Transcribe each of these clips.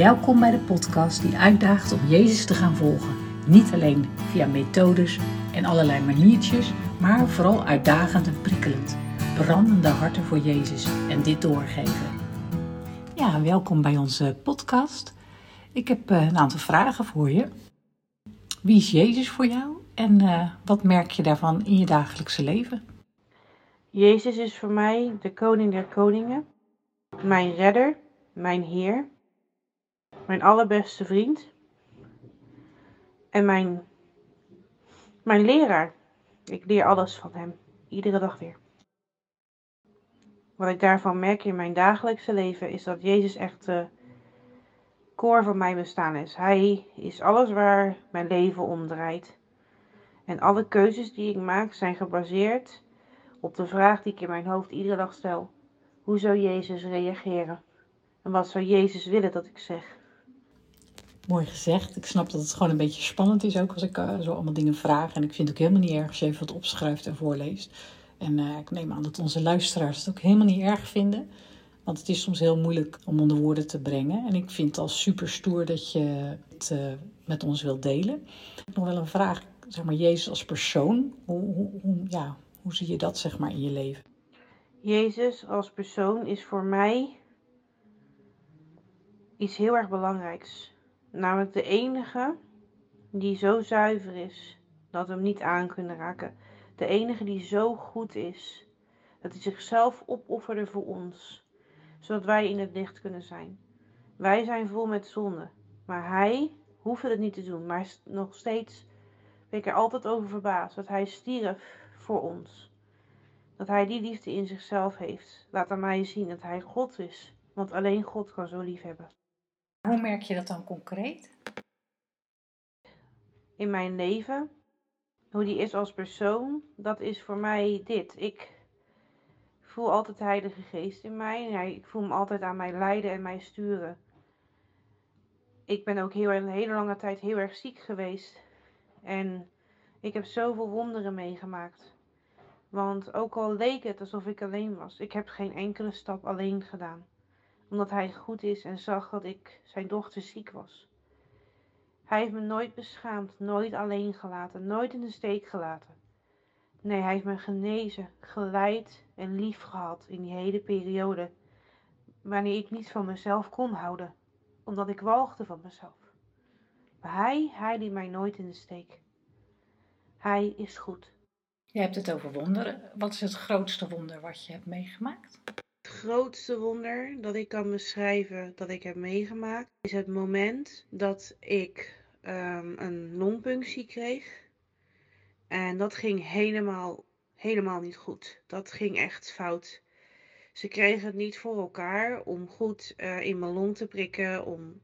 Welkom bij de podcast die uitdaagt om Jezus te gaan volgen. Niet alleen via methodes en allerlei maniertjes, maar vooral uitdagend en prikkelend. Brandende harten voor Jezus en dit doorgeven. Ja, welkom bij onze podcast. Ik heb eh, een aantal vragen voor je. Wie is Jezus voor jou en uh, wat merk je daarvan in je dagelijkse leven? Jezus is voor mij de koning der koningen, mijn redder, mijn Heer, mijn allerbeste vriend en mijn, mijn leraar. Ik leer alles van hem, iedere dag weer. Wat ik daarvan merk in mijn dagelijkse leven is dat Jezus echt de koor van mijn bestaan is. Hij is alles waar mijn leven om draait. En alle keuzes die ik maak zijn gebaseerd op de vraag die ik in mijn hoofd iedere dag stel. Hoe zou Jezus reageren? En wat zou Jezus willen dat ik zeg? Mooi gezegd. Ik snap dat het gewoon een beetje spannend is ook als ik uh, zo allemaal dingen vraag. En ik vind het ook helemaal niet erg als je even wat opschrijft en voorleest. En uh, ik neem aan dat onze luisteraars het ook helemaal niet erg vinden. Want het is soms heel moeilijk om onder woorden te brengen. En ik vind het al super stoer dat je het uh, met ons wilt delen. Ik heb nog wel een vraag. Zeg maar, Jezus als persoon. Hoe, hoe, hoe, ja, hoe zie je dat zeg maar in je leven? Jezus als persoon is voor mij iets heel erg belangrijks. Namelijk de enige die zo zuiver is dat we hem niet aan kunnen raken. De enige die zo goed is dat hij zichzelf opofferde voor ons, zodat wij in het licht kunnen zijn. Wij zijn vol met zonde, maar hij hoefde het niet te doen. Maar nog steeds ben ik er altijd over verbaasd dat hij stierf voor ons. Dat hij die liefde in zichzelf heeft. Laat aan mij zien dat hij God is, want alleen God kan zo lief hebben. Hoe merk je dat dan concreet? In mijn leven, hoe die is als persoon, dat is voor mij dit. Ik voel altijd de Heilige Geest in mij. Ik voel hem altijd aan mij leiden en mij sturen. Ik ben ook heel, een hele lange tijd heel erg ziek geweest. En ik heb zoveel wonderen meegemaakt. Want ook al leek het alsof ik alleen was, ik heb geen enkele stap alleen gedaan omdat hij goed is en zag dat ik zijn dochter ziek was. Hij heeft me nooit beschaamd, nooit alleen gelaten, nooit in de steek gelaten. Nee, hij heeft me genezen, geleid en lief gehad in die hele periode, wanneer ik niet van mezelf kon houden, omdat ik walgde van mezelf. Maar hij, hij liet mij nooit in de steek. Hij is goed. Je hebt het over wonderen. Wat is het grootste wonder wat je hebt meegemaakt? Grootste wonder dat ik kan beschrijven dat ik heb meegemaakt is het moment dat ik um, een longpunctie kreeg. En dat ging helemaal, helemaal niet goed. Dat ging echt fout. Ze kregen het niet voor elkaar om goed uh, in mijn long te prikken, om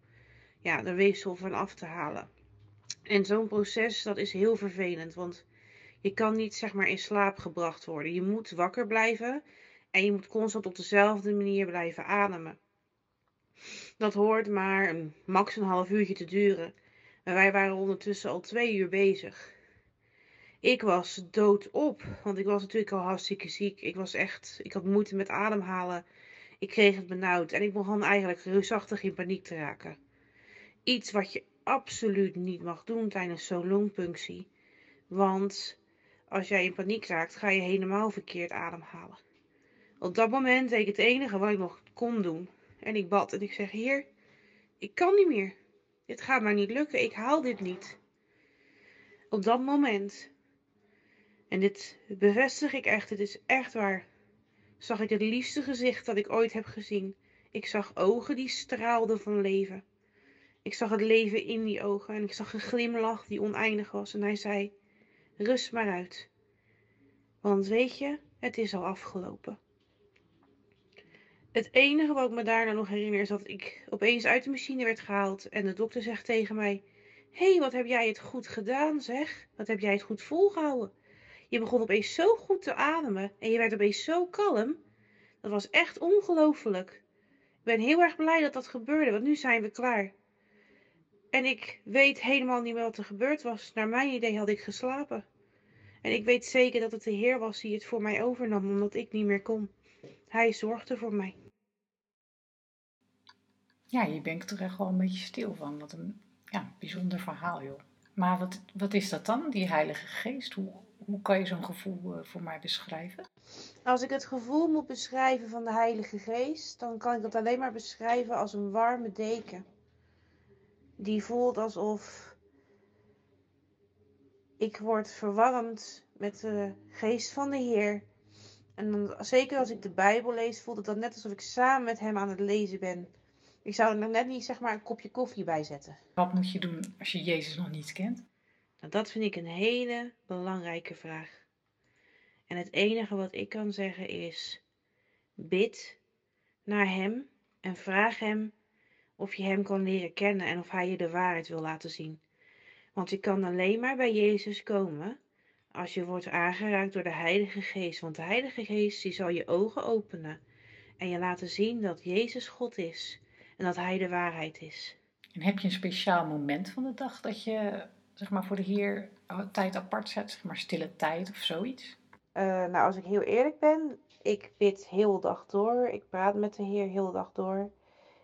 ja, de weefsel van af te halen. En zo'n proces, dat is heel vervelend, want je kan niet zeg maar in slaap gebracht worden. Je moet wakker blijven en je moet constant op dezelfde manier blijven ademen. Dat hoort maar max een half uurtje te duren. Maar wij waren ondertussen al twee uur bezig. Ik was doodop, want ik was natuurlijk al hartstikke ziek. Ik was echt, ik had moeite met ademhalen. Ik kreeg het benauwd en ik begon eigenlijk reusachtig in paniek te raken. Iets wat je absoluut niet mag doen tijdens zo'n longpunctie. Want als jij in paniek raakt, ga je helemaal verkeerd ademhalen. Op dat moment deed ik het enige wat ik nog kon doen. En ik bad en ik zeg: Heer, ik kan niet meer. Dit gaat maar niet lukken. Ik haal dit niet. Op dat moment, en dit bevestig ik echt, het is echt waar, zag ik het liefste gezicht dat ik ooit heb gezien. Ik zag ogen die straalden van leven. Ik zag het leven in die ogen en ik zag een glimlach die oneindig was. En hij zei: Rust maar uit. Want weet je, het is al afgelopen. Het enige wat ik me daarna nog herinner is dat ik opeens uit de machine werd gehaald en de dokter zegt tegen mij: Hé, hey, wat heb jij het goed gedaan, zeg? Wat heb jij het goed volgehouden? Je begon opeens zo goed te ademen en je werd opeens zo kalm. Dat was echt ongelooflijk. Ik ben heel erg blij dat dat gebeurde, want nu zijn we klaar. En ik weet helemaal niet meer wat er gebeurd was. Naar mijn idee had ik geslapen. En ik weet zeker dat het de Heer was die het voor mij overnam, omdat ik niet meer kon. Hij zorgde voor mij. Ja, je bent toch echt wel een beetje stil van. Wat een ja, bijzonder verhaal, joh. Maar wat, wat is dat dan, die Heilige Geest? Hoe, hoe kan je zo'n gevoel voor mij beschrijven? Als ik het gevoel moet beschrijven van de Heilige Geest, dan kan ik het alleen maar beschrijven als een warme deken. Die voelt alsof ik word verwarmd met de geest van de Heer. En dan, zeker als ik de Bijbel lees, voelt het dan net alsof ik samen met hem aan het lezen ben. Ik zou er net niet zeg maar een kopje koffie bij zetten. Wat moet je doen als je Jezus nog niet kent? Nou, dat vind ik een hele belangrijke vraag. En het enige wat ik kan zeggen is: bid naar Hem en vraag Hem of je Hem kan leren kennen en of Hij je de waarheid wil laten zien. Want je kan alleen maar bij Jezus komen als je wordt aangeraakt door de Heilige Geest. Want de Heilige Geest die zal je ogen openen en je laten zien dat Jezus God is en dat Hij de waarheid is. En heb je een speciaal moment van de dag dat je zeg maar, voor de Heer tijd apart zet, zeg maar stille tijd of zoiets? Uh, nou, als ik heel eerlijk ben, ik bid heel de dag door. Ik praat met de Heer heel de dag door.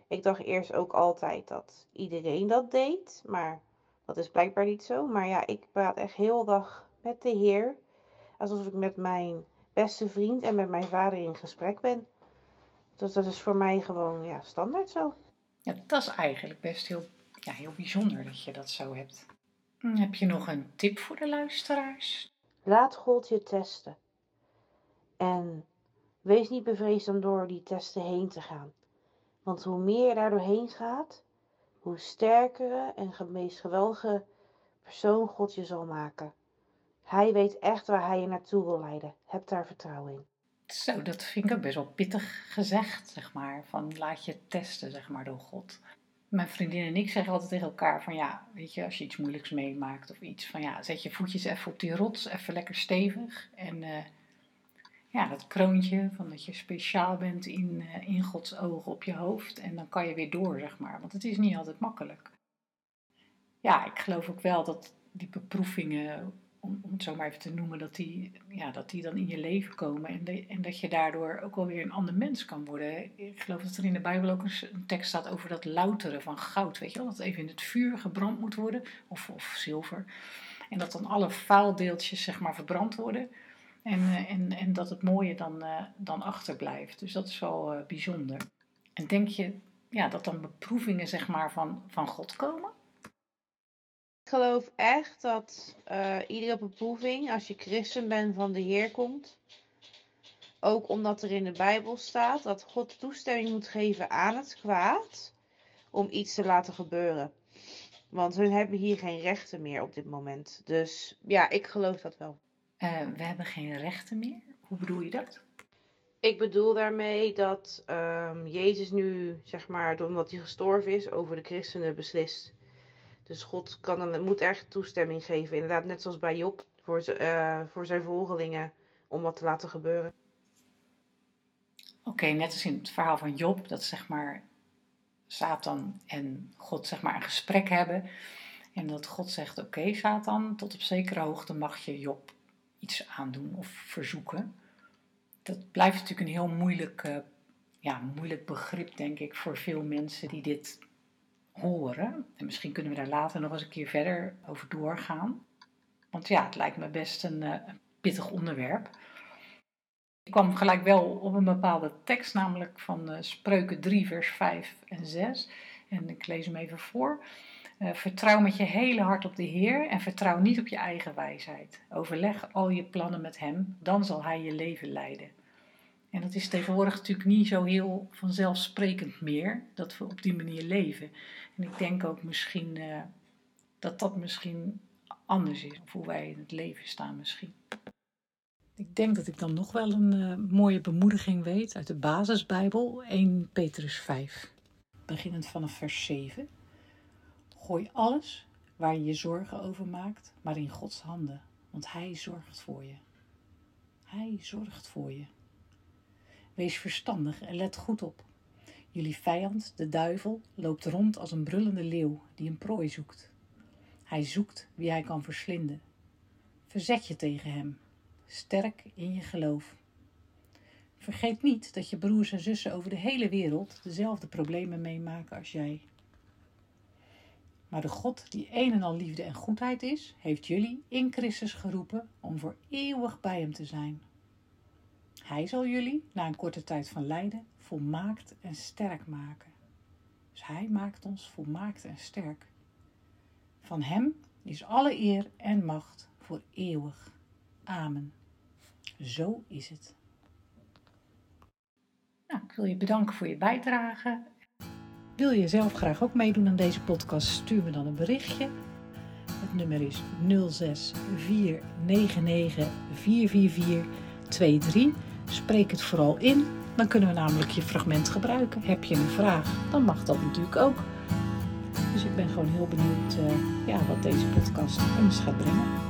Ik dacht eerst ook altijd dat iedereen dat deed, maar dat is blijkbaar niet zo. Maar ja, ik praat echt heel de dag met de Heer. Alsof ik met mijn beste vriend en met mijn vader in gesprek ben. Dus dat is voor mij gewoon ja, standaard zo. Ja, dat is eigenlijk best heel, ja, heel bijzonder dat je dat zo hebt. Hm, heb je nog een tip voor de luisteraars? Laat God je testen. En wees niet bevreesd om door die testen heen te gaan. Want hoe meer je daar doorheen gaat, hoe sterker en meest geweldige persoon God je zal maken. Hij weet echt waar hij je naartoe wil leiden. Heb daar vertrouwen in. Zo, dat vind ik ook best wel pittig gezegd, zeg maar. Van laat je testen, zeg maar, door God. Mijn vriendin en ik zeggen altijd tegen elkaar van ja, weet je, als je iets moeilijks meemaakt of iets van ja, zet je voetjes even op die rots, even lekker stevig. En uh, ja, dat kroontje van dat je speciaal bent in, uh, in Gods ogen op je hoofd. En dan kan je weer door, zeg maar. Want het is niet altijd makkelijk. Ja, ik geloof ook wel dat die beproevingen om, het zo maar even te noemen, dat die, ja, dat die dan in je leven komen. En, en dat je daardoor ook wel weer een ander mens kan worden. Ik geloof dat er in de Bijbel ook een, tekst staat over dat louteren van goud. Weet je wel, dat even in het vuur gebrand moet worden, of, of zilver. En dat dan alle vuildeeltjes zeg maar verbrand worden. En, eh, en, en dat het mooie dan, uh, dan achterblijft. Dus dat is wel uh, bijzonder. En denk je ja, dat dan beproevingen zeg maar, van, van God komen? Geloof echt dat uh, iedere beproeving, als je christen bent, van de Heer komt. Ook omdat er in de Bijbel staat dat God toestemming moet geven aan het kwaad om iets te laten gebeuren. Want hun hebben hier geen rechten meer op dit moment. Dus ja, ik geloof dat wel. Uh, we hebben geen rechten meer? Hoe bedoel je dat? Ik bedoel daarmee dat um, Jezus nu, zeg maar, omdat hij gestorven is, over de christenen beslist. Dus God kan moet echt toestemming geven. Inderdaad, net zoals bij Job, voor, uh, voor zijn volgelingen, om wat te laten gebeuren. Oké, net als in het verhaal van Job, dat zeg maar Satan en God zeg maar een gesprek hebben. En dat God zegt, oké Satan, tot op zekere hoogte mag je Job iets aandoen of verzoeken. Dat blijft natuurlijk een heel moeilijk, uh, ja, moeilijk begrip, denk ik, voor veel mensen die dit horen. En misschien kunnen we daar later nog eens een keer verder over doorgaan. Want ja, het lijkt me best een uh, pittig onderwerp. Ik kwam gelijk wel op een bepaalde tekst, namelijk van uh, Spreuken 3, vers 5 en 6. En ik lees hem even voor. Uh, vertrouw met je hele hart op de Heer en vertrouw niet op je eigen wijsheid. Overleg al je plannen met Hem, dan zal Hij je leven leiden. En dat is tegenwoordig natuurlijk niet zo heel vanzelfsprekend meer, dat we op die manier leven. En ik denk ook misschien uh, dat dat misschien anders is, of hoe wij in het leven staan misschien. Ik denk dat ik dan nog wel een uh, mooie bemoediging weet uit de basisbijbel, 1 Petrus 5, beginnend vanaf vers 7. Gooi alles waar je je zorgen over maakt, maar in Gods handen, want Hij zorgt voor je. Hij zorgt voor je. Wees verstandig en let goed op. Jullie vijand, de duivel, loopt rond als een brullende leeuw die een prooi zoekt. Hij zoekt wie hij kan verslinden. Verzet je tegen hem, sterk in je geloof. Vergeet niet dat je broers en zussen over de hele wereld dezelfde problemen meemaken als jij. Maar de God die een en al liefde en goedheid is, heeft jullie in Christus geroepen om voor eeuwig bij Hem te zijn. Hij zal jullie, na een korte tijd van lijden, volmaakt en sterk maken. Dus Hij maakt ons volmaakt en sterk. Van Hem is alle eer en macht voor eeuwig. Amen. Zo is het. Nou, ik wil je bedanken voor je bijdrage. Wil je zelf graag ook meedoen aan deze podcast? Stuur me dan een berichtje. Het nummer is 0649944423. Spreek het vooral in, dan kunnen we namelijk je fragment gebruiken. Heb je een vraag, dan mag dat natuurlijk ook. Dus ik ben gewoon heel benieuwd uh, ja, wat deze podcast ons gaat brengen.